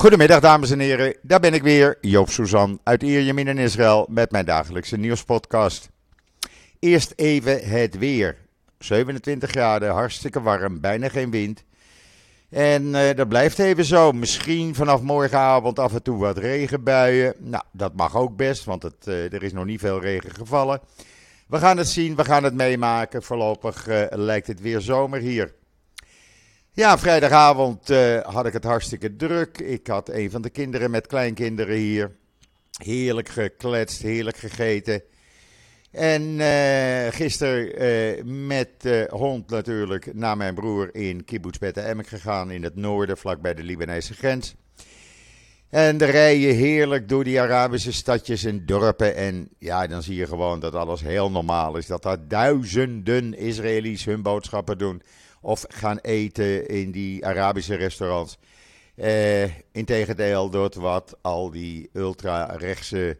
Goedemiddag dames en heren, daar ben ik weer, Joop Suzan uit Ierjemien in Israël met mijn dagelijkse nieuwspodcast. Eerst even het weer. 27 graden, hartstikke warm, bijna geen wind. En uh, dat blijft even zo. Misschien vanaf morgenavond af en toe wat regenbuien. Nou, dat mag ook best, want het, uh, er is nog niet veel regen gevallen. We gaan het zien, we gaan het meemaken. Voorlopig uh, lijkt het weer zomer hier. Ja, vrijdagavond uh, had ik het hartstikke druk. Ik had een van de kinderen met kleinkinderen hier. Heerlijk gekletst, heerlijk gegeten. En uh, gisteren uh, met hond natuurlijk naar mijn broer in Kibbutz Bette Emek gegaan in het noorden, vlakbij de Libanese grens. En de rijden heerlijk door die Arabische stadjes en dorpen. En ja, dan zie je gewoon dat alles heel normaal is. Dat daar duizenden Israëli's hun boodschappen doen of gaan eten in die Arabische restaurants. Uh, integendeel door wat al die ultra-rechtse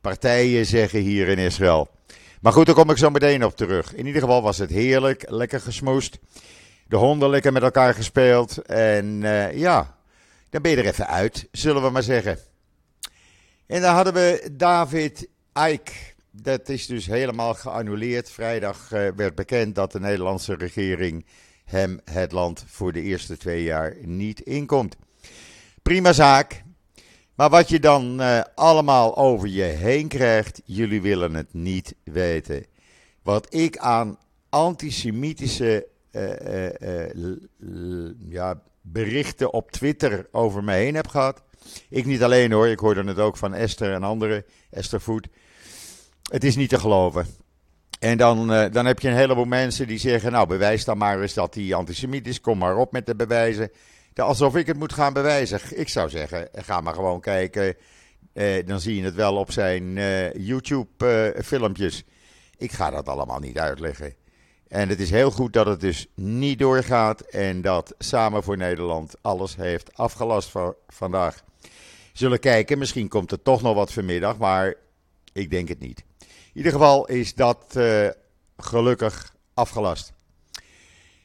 partijen zeggen hier in Israël. Maar goed, daar kom ik zo meteen op terug. In ieder geval was het heerlijk, lekker gesmoest. De honden lekker met elkaar gespeeld. En uh, ja, dan ben je er even uit, zullen we maar zeggen. En dan hadden we David Icke. Dat is dus helemaal geannuleerd. Vrijdag uh, werd bekend dat de Nederlandse regering hem het land voor de eerste twee jaar niet inkomt. Prima zaak. Maar wat je dan uh, allemaal over je heen krijgt, jullie willen het niet weten. Wat ik aan antisemitische uh, uh, ja, berichten op Twitter over me heen heb gehad. Ik niet alleen hoor, ik hoorde het ook van Esther en anderen, Esther Voet. Het is niet te geloven. En dan, uh, dan heb je een heleboel mensen die zeggen: Nou, bewijs dan maar eens dat hij antisemiet is. Kom maar op met de bewijzen. Alsof ik het moet gaan bewijzen. Ik zou zeggen: ga maar gewoon kijken. Uh, dan zie je het wel op zijn uh, YouTube-filmpjes. ik ga dat allemaal niet uitleggen. En het is heel goed dat het dus niet doorgaat. En dat Samen voor Nederland alles heeft afgelast voor vandaag. Zullen kijken, misschien komt er toch nog wat vanmiddag. Maar ik denk het niet. In ieder geval is dat uh, gelukkig afgelast.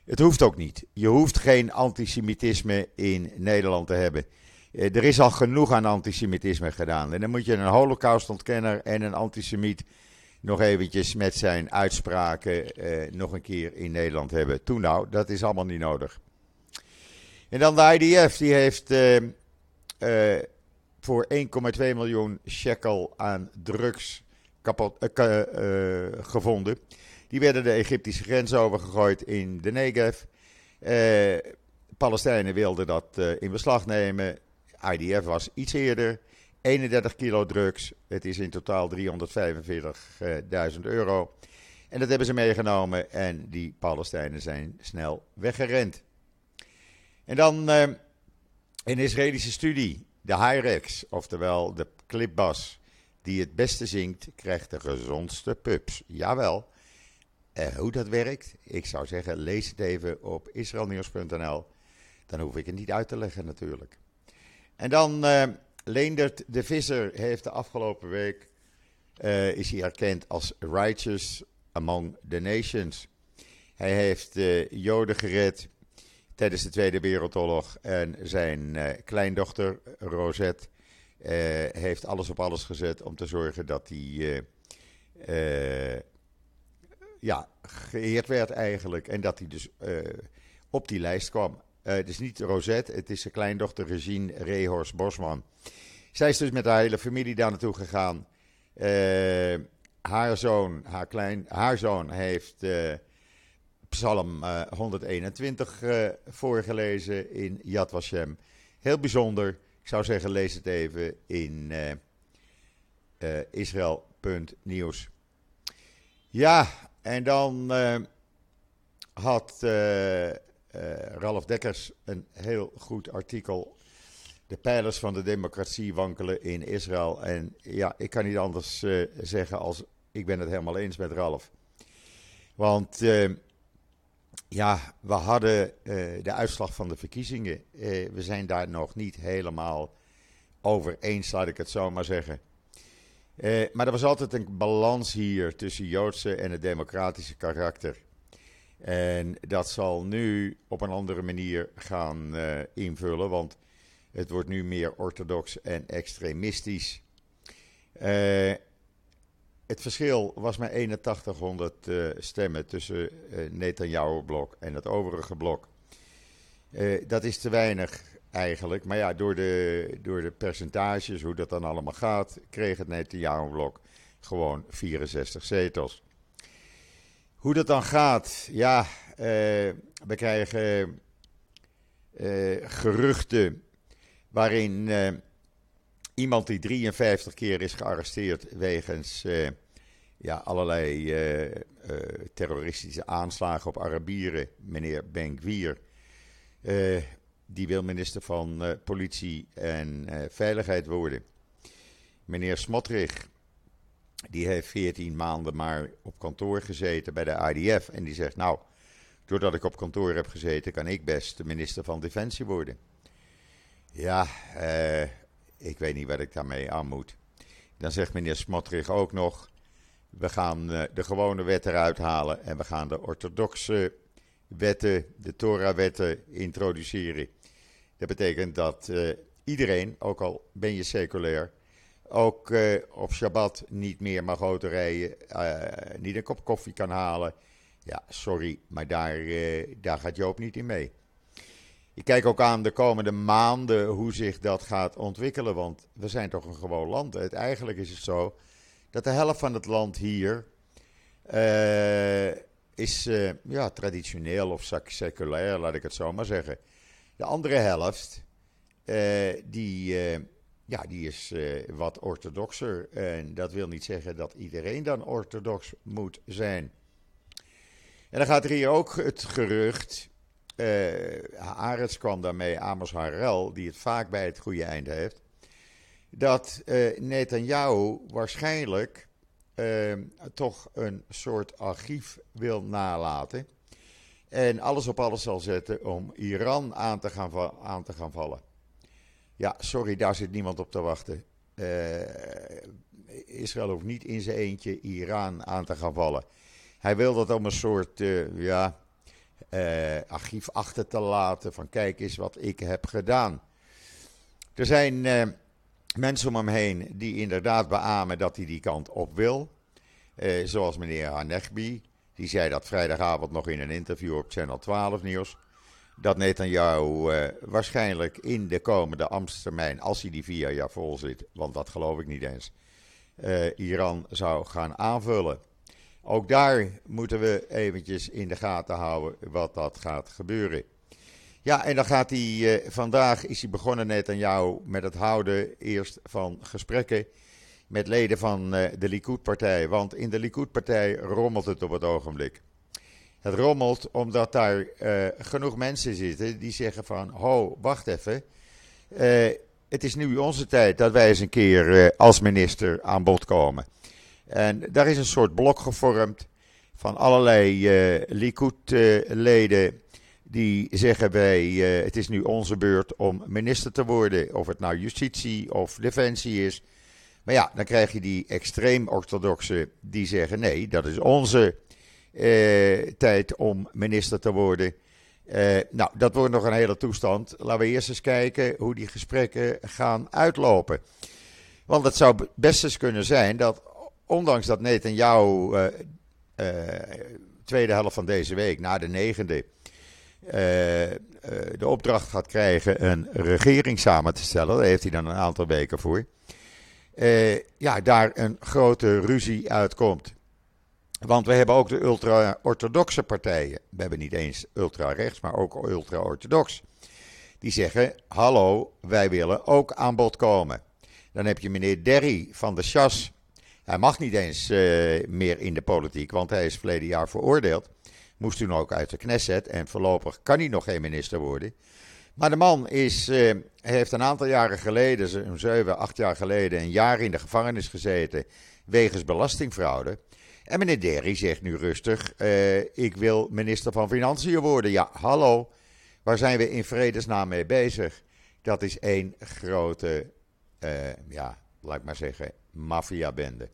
Het hoeft ook niet. Je hoeft geen antisemitisme in Nederland te hebben. Uh, er is al genoeg aan antisemitisme gedaan. En dan moet je een holocaustontkenner en een antisemiet nog eventjes met zijn uitspraken uh, nog een keer in Nederland hebben. Toen nou, dat is allemaal niet nodig. En dan de IDF, die heeft voor 1,2 miljoen shekel aan drugs kapot, uh, uh, gevonden. Die werden de Egyptische grens overgegooid in de Negev. Uh, Palestijnen wilden dat in beslag nemen. IDF was iets eerder. 31 kilo drugs. Het is in totaal 345.000 euro. En dat hebben ze meegenomen en die Palestijnen zijn snel weggerend. En dan een Israëlische studie, de Hyrex, oftewel de clipbas die het beste zingt, krijgt de gezondste pups. Jawel. Uh, hoe dat werkt? Ik zou zeggen, lees het even op israelnieuws.nl. Dan hoef ik het niet uit te leggen natuurlijk. En dan uh, Leendert de Visser heeft de afgelopen week, uh, is hij erkend als righteous among the nations. Hij heeft Joden gered tijdens de Tweede Wereldoorlog en zijn kleindochter Rosette uh, heeft alles op alles gezet om te zorgen dat hij uh, ja, geëerd werd eigenlijk. En dat hij dus op die lijst kwam. het is niet Rosette, het is zijn kleindochter Regine Rehorst Bosman. Zij is dus met haar hele familie daar naartoe gegaan. haar zoon, haar, klein, haar zoon heeft Psalm 121 voorgelezen in Yad Vashem. Heel bijzonder. Ik zou zeggen, lees het even in uh. Ja, en dan uh, had Ralf Dekkers een heel goed artikel. De pijlers van de democratie wankelen in Israël. En ja, ik kan niet anders zeggen als ik ben het helemaal eens met Ralf. Want ja, we hadden uh, de uitslag van de verkiezingen. Uh, we zijn daar nog niet helemaal over eens, laat ik het zo maar zeggen. Uh, maar er was altijd een balans hier tussen Joodse en het democratische karakter. En dat zal nu op een andere manier gaan invullen, want Het wordt nu meer orthodox en extremistisch. Het verschil was maar 8100 uh, stemmen tussen uh, Netanyahu-blok en het overige blok. dat is te weinig eigenlijk. Maar ja, door de, door de percentages, hoe dat dan allemaal gaat, kreeg het Netanyahu-blok gewoon 64 zetels. Hoe dat dan gaat, ja, we krijgen geruchten waarin iemand die 53 keer is gearresteerd wegens ja, allerlei terroristische aanslagen op Arabieren, meneer Ben-Gvir, die wil minister van Politie en Veiligheid worden. Meneer Smotrich, die heeft 14 maanden maar op kantoor gezeten bij de IDF. En die zegt, nou, doordat ik op kantoor heb gezeten, kan ik best de minister van Defensie worden. Ja, eh, ik weet niet wat ik daarmee aan moet. Dan zegt meneer Smotrich ook nog, we gaan eh, de gewone wet eruit halen en we gaan de orthodoxe wetten, de Torah-wetten introduceren. Dat betekent dat uh, iedereen, ook al ben je seculair, ook uh, op Shabbat niet meer mag autorijden, uh, niet een kop koffie kan halen. Ja, sorry, maar daar, daar gaat Joop niet in mee. Ik kijk ook aan de komende maanden hoe zich dat gaat ontwikkelen, want we zijn toch een gewoon land. Het, eigenlijk is het zo dat de helft van het land hier is ja, traditioneel of seculair, laat ik het zo maar zeggen. De andere helft, die ja, die is wat orthodoxer. En dat wil niet zeggen dat iedereen dan orthodox moet zijn. En dan gaat er hier ook het gerucht. Uh, kwam daarmee, Amos Harel, die het vaak bij het goede einde heeft. Dat uh, Netanyahu waarschijnlijk uh, toch een soort archief wil nalaten. En alles op alles zal zetten om Iran aan te gaan, aan te gaan vallen. Ja, sorry, daar zit niemand op te wachten. Israël hoeft niet in zijn eentje Iran aan te gaan vallen. Hij wil dat om een soort ja, uh, archief achter te laten. Van kijk eens wat ik heb gedaan. Er zijn mensen om hem heen die inderdaad beamen dat hij die kant op wil. zoals meneer Hanegbi. Die zei dat vrijdagavond nog in een interview op Channel 12 nieuws dat Netanyahu waarschijnlijk in de komende ambtstermijn, als hij die vier jaar vol zit, want dat geloof ik niet eens, Iran zou gaan aanvullen. Ook daar moeten we eventjes in de gaten houden wat dat gaat gebeuren. Ja, en dan gaat hij, uh, vandaag is hij begonnen Netanyahu met het houden eerst van gesprekken met leden van de Likud-partij. Want in de Likud-partij rommelt het op het ogenblik. Het rommelt omdat daar uh, genoeg mensen zitten die zeggen van, ho, wacht even. Het is nu onze tijd dat wij eens een keer als minister aan bod komen. En daar is een soort blok gevormd van allerlei Likud-leden die zeggen wij, het is nu onze beurt om minister te worden. Of het nou justitie of defensie is. Maar ja, dan krijg je die extreem orthodoxe die zeggen nee, dat is onze eh, tijd om minister te worden. Eh, nou, dat wordt nog een hele toestand. Laten we eerst eens kijken hoe die gesprekken gaan uitlopen. Want het zou best eens kunnen zijn dat, ondanks dat Netanyahu uh, uh, tweede helft van deze week, na de negende, uh, de opdracht gaat krijgen een regering samen te stellen. Daar heeft hij dan een aantal weken voor. ja, daar een grote ruzie uitkomt. Want we hebben ook de ultra-orthodoxe partijen. We hebben niet eens ultra-rechts, maar ook ultra-orthodox. Die zeggen: Hallo, wij willen ook aan bod komen. Dan heb je meneer Derry van de Chas. Hij mag niet eens uh, meer in de politiek, want hij is verleden jaar veroordeeld. Moest toen ook uit de Knesset en voorlopig kan hij nog geen minister worden. Maar de man is, uh, heeft een aantal jaren geleden, zo'n 7, 8 jaar geleden, een jaar in de gevangenis gezeten wegens belastingfraude. En meneer Derry zegt nu rustig: uh, Ik wil minister van Financiën worden. Ja, hallo. Waar zijn we in vredesnaam mee bezig? Dat is één grote, ja, laat ik maar zeggen, maffiabende.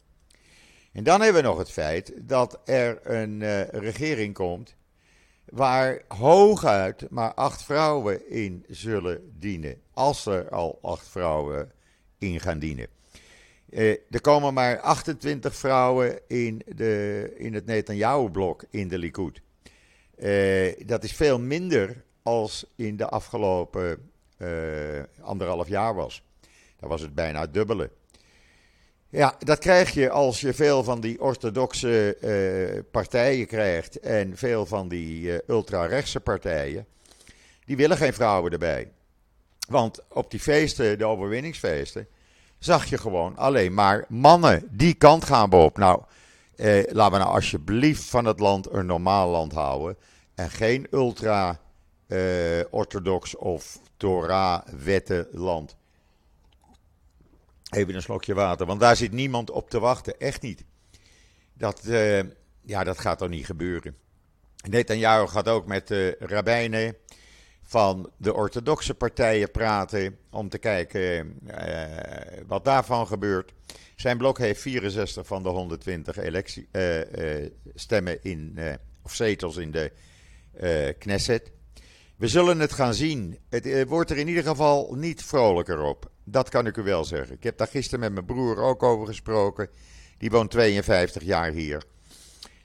En dan hebben we nog het feit dat er een uh, regering komt waar hooguit maar acht vrouwen in zullen dienen. Als er al acht vrouwen in gaan dienen. Eh, er komen maar 28 vrouwen in, de, in het Netanyahu-blok in de Likud. Eh, dat is veel minder als in de afgelopen anderhalf jaar was. Dan was het bijna dubbele. Ja, dat krijg je als je veel van die orthodoxe uh, partijen krijgt en veel van die uh, ultra-rechtse partijen. Die willen geen vrouwen erbij. Want op die feesten, de overwinningsfeesten, zag je gewoon alleen maar mannen. Die kant gaan op. Nou, eh, laten we nou alsjeblieft van het land een normaal land houden. En geen ultra-orthodox of Torah-wettenland. Even een slokje water, want daar zit niemand op te wachten. Echt niet. Dat, uh, ja, dat gaat toch niet gebeuren. Netanyahu gaat ook met de rabbijnen van de orthodoxe partijen praten om te kijken uh, wat daarvan gebeurt. Zijn blok heeft 64 van de 120 electie, uh, stemmen in, of zetels in de Knesset. We zullen het gaan zien. Het wordt er in ieder geval niet vrolijker op. Dat kan ik u wel zeggen. Ik heb daar gisteren met mijn broer ook over gesproken. Die woont 52 jaar hier.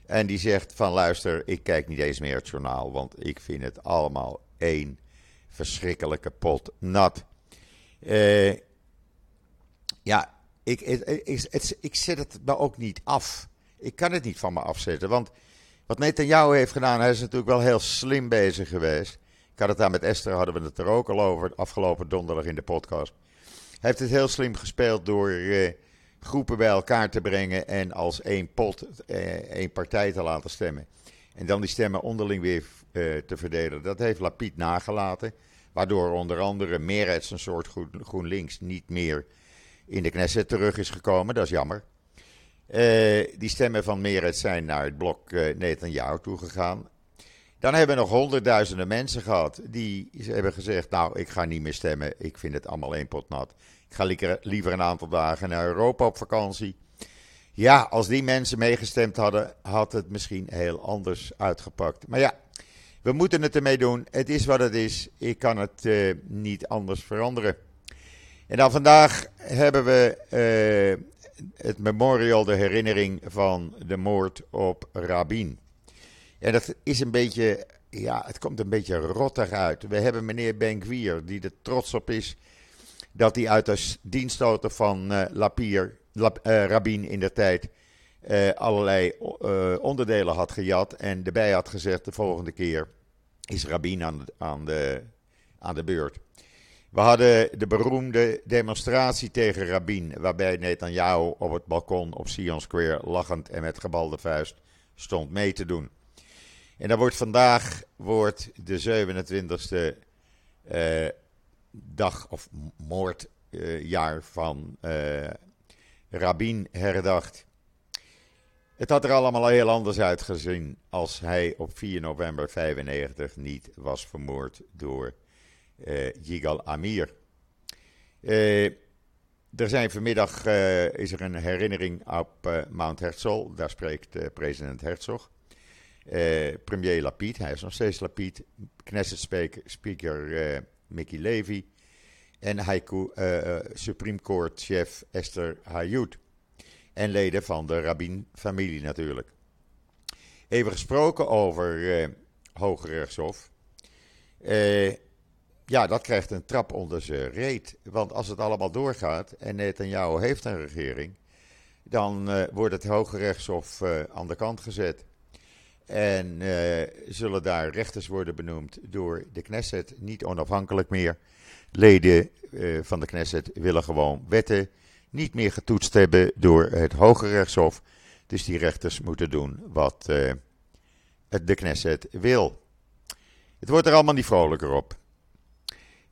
En die zegt van luister, ik kijk niet eens meer het journaal, want ik vind het allemaal één verschrikkelijke pot nat. Uh, ja, ik, ik, ik, zet het me ook niet af. Ik kan het niet van me afzetten, want wat Netanyahu heeft gedaan, hij is natuurlijk wel heel slim bezig geweest. Ik had het daar met Esther, hadden we het er ook al over, afgelopen donderdag in de podcast. Heeft het heel slim gespeeld door uh, groepen bij elkaar te brengen en als één pot, uh, één partij te laten stemmen. En dan die stemmen onderling weer uh, te verdelen. Dat heeft Lapid nagelaten. Waardoor onder andere Meretz, een soort GroenLinks, niet meer in de Knesset terug is gekomen. Dat is jammer. die stemmen van Meretz zijn naar het blok uh, Netanyahu toegegaan. Dan hebben we nog honderdduizenden mensen gehad die hebben gezegd: Nou, ik ga niet meer stemmen. Ik vind het allemaal één pot nat. Ik ga liever een aantal dagen naar Europa op vakantie. Ja, als die mensen meegestemd hadden, had het misschien heel anders uitgepakt. Maar ja, we moeten het ermee doen. Het is wat het is. Ik kan het uh, niet anders veranderen. En dan vandaag hebben we uh, het memorial, de herinnering van de moord op Rabin. En dat is een beetje, ja, het komt een beetje rottig uit. We hebben meneer Benkwier, die er trots op is dat hij uit de dienstauto van uh, Lapier, Lap, uh, Rabin in de tijd uh, allerlei onderdelen had gejat en erbij had gezegd de volgende keer is Rabin aan aan de, aan de beurt. We hadden de beroemde demonstratie tegen Rabin, waarbij Netanyahu op het balkon op Sion Square lachend en met gebalde vuist stond mee te doen. En dan wordt vandaag wordt de 27e uh, dag of moordjaar uh, van uh, Rabin herdacht. Het had er allemaal heel anders uitgezien als hij op 4 november 95 niet was vermoord door Yigal Amir. Er zijn vanmiddag is er een herinnering op Mount Herzl. Daar spreekt president Herzog. Premier Lapid, hij is nog steeds Lapid. Knesset Speaker Mickey Levy. En Haiku, Supreme Court chef Esther Hayut en leden van de Rabin-familie natuurlijk. Even gesproken over uh, Hoge Rechtshof. Ja, dat krijgt een trap onder zijn reet. Want als het allemaal doorgaat en Netanyahu heeft een regering, dan wordt het Hoge Rechtshof aan de kant gezet. En zullen daar rechters worden benoemd door de Knesset, niet onafhankelijk meer. Leden van de Knesset willen gewoon wetten niet meer getoetst hebben door het Hoge Rechtshof. Dus die rechters moeten doen wat uh, de Knesset wil. Het wordt er allemaal niet vrolijker op.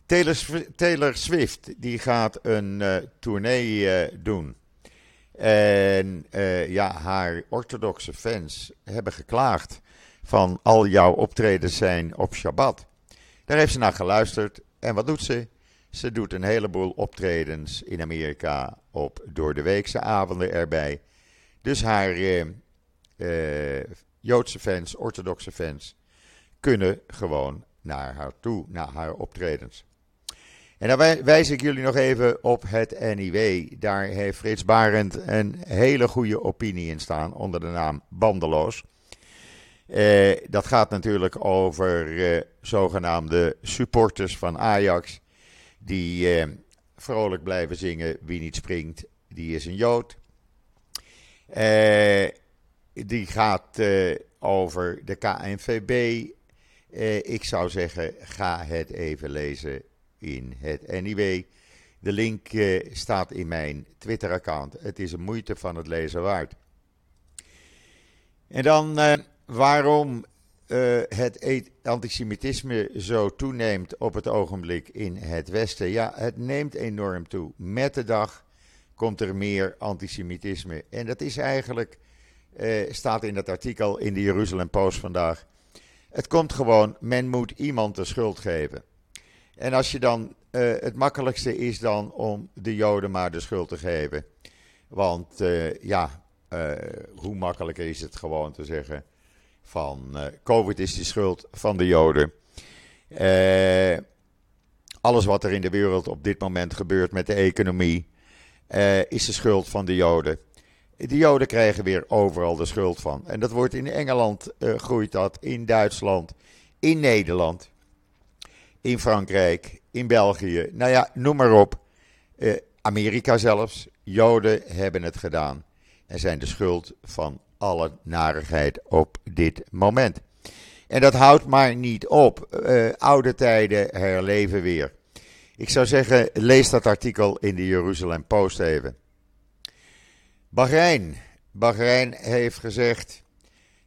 Taylor, Taylor Swift die gaat een tournee doen. En ja, haar orthodoxe fans hebben geklaagd van al jouw optredens zijn op Shabbat. Daar heeft ze naar geluisterd. En wat doet ze? Ze doet een heleboel optredens in Amerika op door de weekse avonden erbij. Dus haar eh, eh, Joodse fans, orthodoxe fans, kunnen gewoon naar haar toe, naar haar optredens. En dan wijs ik jullie nog even op het NIW. Daar heeft Frits Barend een hele goede opinie in staan onder de naam Bandeloos. Eh, dat gaat natuurlijk over eh, zogenaamde supporters van Ajax. Die eh, vrolijk blijven zingen. Wie niet springt, die is een Jood. Eh, die gaat eh, over de KNVB. Eh, ik zou zeggen, ga het even lezen in het NIW. De link staat in mijn Twitter-account. Het is een moeite van het lezen waard. En dan waarom het antisemitisme zo toeneemt op het ogenblik in het Westen. Ja, het neemt enorm toe. Met de dag komt er meer antisemitisme. En dat is eigenlijk, eh, staat in dat artikel in de Jeruzalem Post vandaag. Het komt gewoon, men moet iemand de schuld geven. En als je dan, uh, het makkelijkste is dan om de Joden maar de schuld te geven. Want uh, ja, uh, hoe makkelijker is het gewoon te zeggen van COVID is de schuld van de Joden. alles wat er in de wereld op dit moment gebeurt met de economie, is de schuld van de Joden. De Joden krijgen weer overal de schuld van. En dat wordt in Engeland, groeit dat, in Duitsland, in Nederland, in Frankrijk, in België. Nou ja, noem maar op. Uh, Amerika zelfs. Joden hebben het gedaan. En zijn de schuld van alle narigheid op dit moment. En dat houdt maar niet op. oude tijden herleven weer. Ik zou zeggen, lees dat artikel in de Jeruzalem Post even. Bahrein. Bahrein heeft gezegd,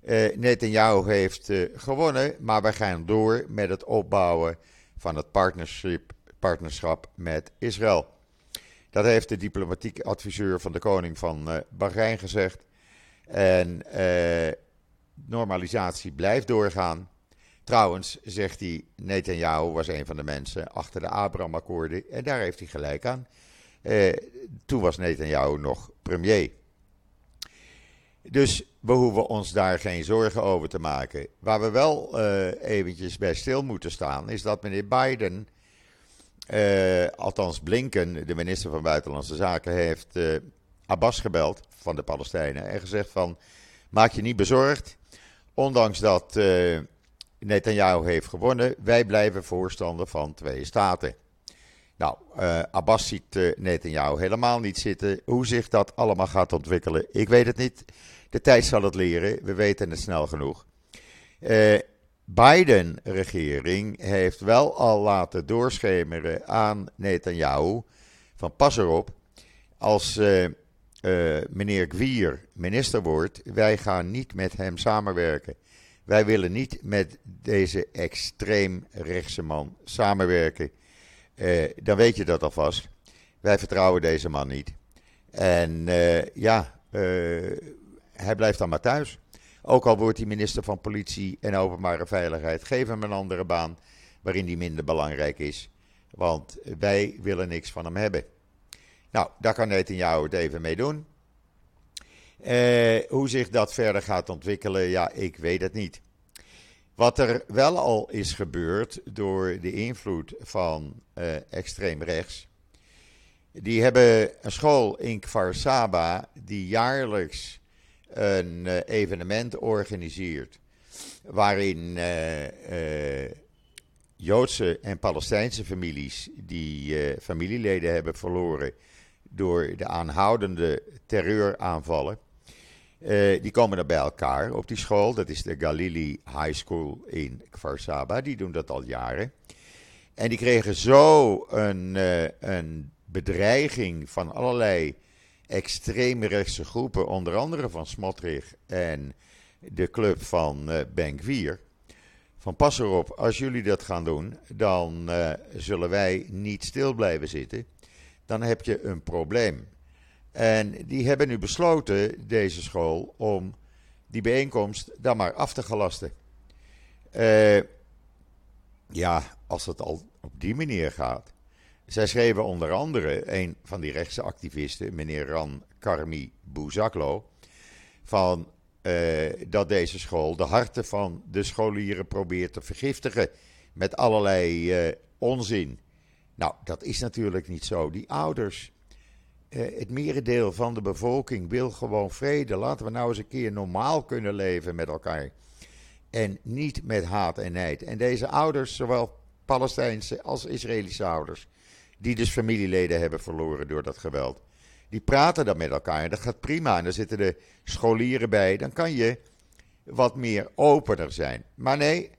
uh, Netanyahu heeft gewonnen, maar wij gaan door met het opbouwen van het partnership, partnerschap met Israël. Dat heeft de diplomatieke adviseur van de koning van uh, Bahrein gezegd. En normalisatie blijft doorgaan. Trouwens, zegt hij, Netanyahu was een van de mensen achter de Abraham-akkoorden. En daar heeft hij gelijk aan. Eh, toen was Netanyahu nog premier. Dus we hoeven ons daar geen zorgen over te maken. Waar we wel uh, eventjes bij stil moeten staan, is dat meneer Biden, uh, althans Blinken, de minister van Buitenlandse Zaken, heeft uh, Abbas gebeld van de Palestijnen en gezegd van, maak je niet bezorgd, ondanks dat Netanyahu heeft gewonnen. Wij blijven voorstander van twee staten. Nou, uh, Abbas ziet uh, Netanyahu helemaal niet zitten. Hoe zich dat allemaal gaat ontwikkelen, ik weet het niet. De tijd zal het leren. We weten het snel genoeg. Uh, Biden-regering heeft wel al laten doorschemeren aan Netanyahu van pas erop. Als meneer Gwier minister wordt, wij gaan niet met hem samenwerken. Wij willen niet met deze extreem rechtse man samenwerken. Uh, dan weet je dat alvast. Wij vertrouwen deze man niet. En uh, ja, uh, hij blijft dan maar thuis. Ook al wordt hij minister van Politie en Openbare Veiligheid. Geef hem een andere baan waarin hij minder belangrijk is. Want wij willen niks van hem hebben. Nou, daar kan Netanyahu het even mee doen. Eh, hoe zich dat verder gaat ontwikkelen, ja, ik weet het niet. Wat er wel al is gebeurd door de invloed van uh, extreem rechts. Die hebben een school in Kfar Saba die jaarlijks een uh, evenement organiseert. Waarin uh, Joodse en Palestijnse families die familieleden hebben verloren door de aanhoudende terreuraanvallen uh, die komen er bij elkaar op die school. Dat is de Galili High School in Kfar Saba. Die doen dat al jaren. En die kregen zo een, uh, een bedreiging van allerlei extreemrechtse groepen. Onder andere van Smotrich en de club van uh, Ben Gvir. Van pas erop, als jullie dat gaan doen, dan zullen wij niet stil blijven zitten. Dan heb je een probleem. En die hebben nu besloten, deze school, om die bijeenkomst dan maar af te gelasten. Uh, ja, als het al op die manier gaat. Zij schreven onder andere, een van die rechtse activisten, meneer Ran Karmi Bouzaklo, van dat deze school de harten van de scholieren probeert te vergiftigen met allerlei onzin. Nou, dat is natuurlijk niet zo. Die ouders, het merendeel van de bevolking wil gewoon vrede. Laten we nou eens een keer normaal kunnen leven met elkaar. En niet met haat en nijd. En deze ouders, zowel Palestijnse als Israëlische ouders, die dus familieleden hebben verloren door dat geweld, die praten dan met elkaar. En dat gaat prima. En dan zitten de scholieren bij. Dan kan je wat meer opener zijn. Maar nee,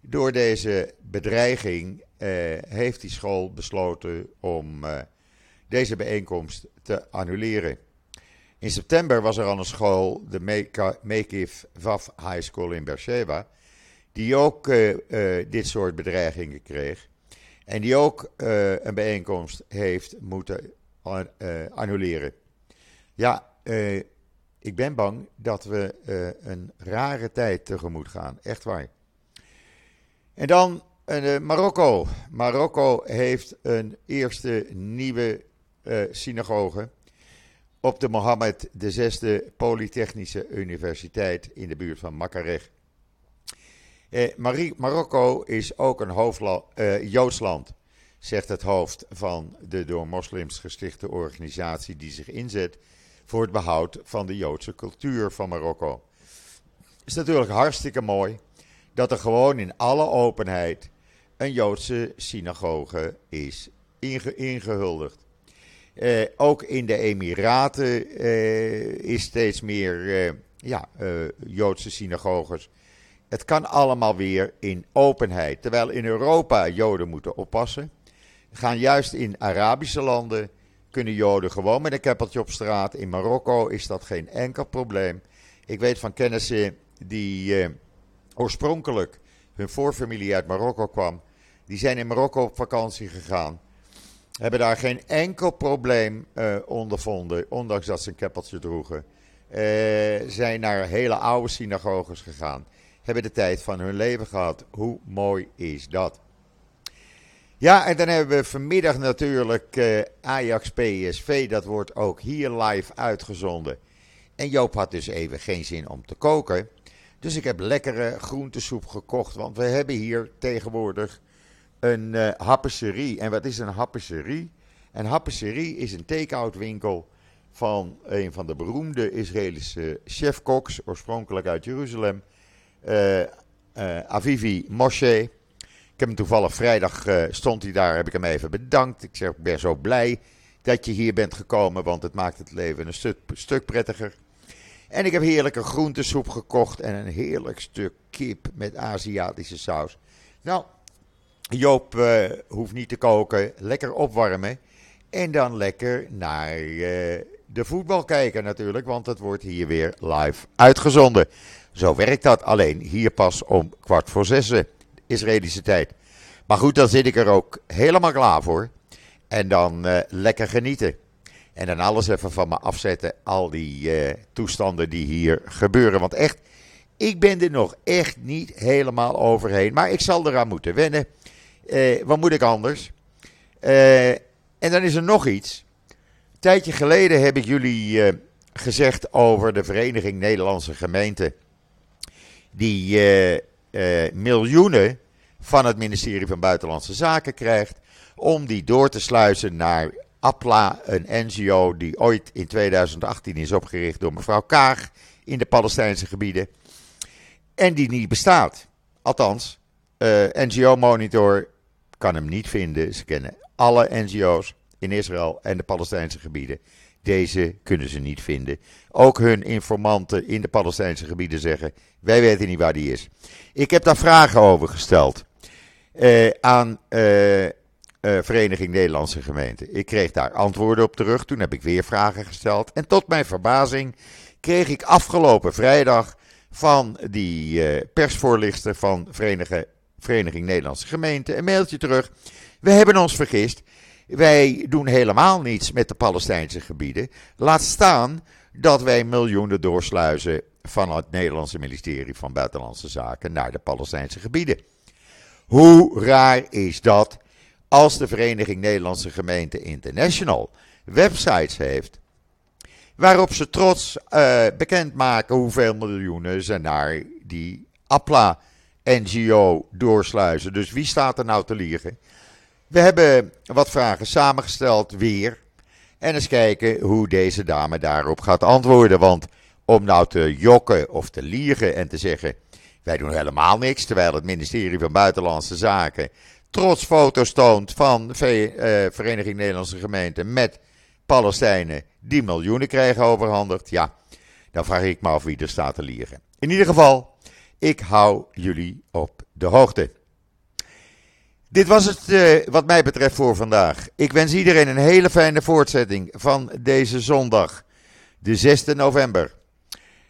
door deze bedreiging eh, heeft die school besloten om eh, deze bijeenkomst te annuleren. In september was er al een school, de Mekif Vav High School in Beersheba, die ook uh, uh, dit soort bedreigingen kreeg. En die ook uh, een bijeenkomst heeft moeten annuleren. Ja, ik ben bang dat we een rare tijd tegemoet gaan. Echt waar. En dan Marokko. Marokko heeft een eerste nieuwe synagoge op de Mohammed VI Polytechnische Universiteit in de buurt van Makarech. Eh, Marokko is ook een hoofdla- eh, Joods land, zegt het hoofd van de door moslims gestichte organisatie die zich inzet voor het behoud van de Joodse cultuur van Marokko. Het is natuurlijk hartstikke mooi dat er gewoon in alle openheid een Joodse synagoge is ingehuldigd. Uh, ook in de Emiraten uh, is steeds meer uh, ja, Joodse synagoges. Het kan allemaal weer in openheid. Terwijl in Europa Joden moeten oppassen. Gaan juist in Arabische landen kunnen Joden gewoon met een keppeltje op straat. In Marokko is dat geen enkel probleem. Ik weet van kennissen die oorspronkelijk hun voorfamilie uit Marokko kwam. Die zijn in Marokko op vakantie gegaan hebben daar geen enkel probleem uh, ondervonden, ondanks dat ze een keppeltje droegen. Uh, zijn naar hele oude synagoges gegaan. Hebben de tijd van hun leven gehad. Hoe mooi is dat? Ja, en dan hebben we vanmiddag natuurlijk uh, Ajax PSV. Dat wordt ook hier live uitgezonden. En Joop had dus even geen zin om te koken. Dus ik heb lekkere groentesoep gekocht. Want we hebben hier tegenwoordig een uh. En wat is een happeserie? Een happeserie is een take-out winkel van een van de beroemde Israëlische chefkoks, oorspronkelijk uit Jeruzalem, uh, uh, Avivi Moshe. Ik heb hem toevallig vrijdag, stond hij daar, heb ik hem even bedankt. Ik zeg, ik ben zo blij dat je hier bent gekomen, want het maakt het leven een stuk, stuk prettiger. En ik heb heerlijke groentesoep gekocht en een heerlijk stuk kip met Aziatische saus. Nou, Joop uh, hoeft niet te koken, lekker opwarmen. En dan lekker naar uh, de voetbal kijken natuurlijk, want het wordt hier weer live uitgezonden. Zo werkt dat, alleen hier pas om kwart voor zes Israëlische tijd. Maar goed, dan zit ik er ook helemaal klaar voor. En dan uh, lekker genieten. En dan alles even van me afzetten, al die toestanden die hier gebeuren. Want echt, ik ben er nog echt niet helemaal overheen. Maar ik zal eraan moeten wennen. Eh, wat moet ik anders? Eh, en dan is er nog iets. Een tijdje geleden heb ik jullie eh, gezegd over de Vereniging Nederlandse Gemeenten. Die miljoenen van het ministerie van Buitenlandse Zaken krijgt. Om die door te sluizen naar APLA, een NGO die ooit in 2018 is opgericht door mevrouw Kaag in de Palestijnse gebieden. En die niet bestaat. Althans, NGO Monitor kan hem niet vinden. Ze kennen alle NGO's in Israël en de Palestijnse gebieden. Deze kunnen ze niet vinden. Ook hun informanten in de Palestijnse gebieden zeggen: wij weten niet waar die is. Ik heb daar vragen over gesteld uh, aan uh, uh, Vereniging Nederlandse Gemeenten. Ik kreeg daar antwoorden op terug. Toen heb ik weer vragen gesteld. En tot mijn verbazing kreeg ik afgelopen vrijdag van die persvoorlichter van Vereniging Vereniging Nederlandse Gemeenten een mailtje terug. We hebben ons vergist. Wij doen helemaal niets met de Palestijnse gebieden. Laat staan dat wij miljoenen doorsluizen van het Nederlandse ministerie van Buitenlandse Zaken naar de Palestijnse gebieden. Hoe raar is dat als de Vereniging Nederlandse Gemeenten International websites heeft Waarop ze trots uh, bekendmaken hoeveel miljoenen ze naar die APLA-NGO doorsluizen. Dus wie staat er nou te liegen? We hebben wat vragen samengesteld weer. En eens kijken hoe deze dame daarop gaat antwoorden. Want om nou te jokken of te liegen en te zeggen: wij doen helemaal niks. Terwijl het ministerie van Buitenlandse Zaken trots foto's toont van de uh, Vereniging Nederlandse Gemeenten met Palestijnen die miljoenen krijgen overhandigd. Ja, dan vraag ik me af wie er staat te liegen. In ieder geval, ik hou jullie op de hoogte. Dit was het uh, wat mij betreft voor vandaag. Ik wens iedereen een hele fijne voortzetting van deze zondag, de 6 november.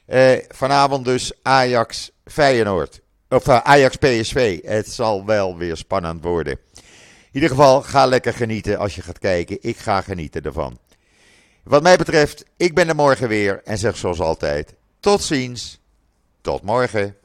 Uh, vanavond dus Ajax Feyenoord. Of uh, Ajax PSV. Het zal wel weer spannend worden. In ieder geval, ga lekker genieten als je gaat kijken. Ik ga genieten ervan. Wat mij betreft, ik ben er morgen weer en zeg zoals altijd: tot ziens, tot morgen.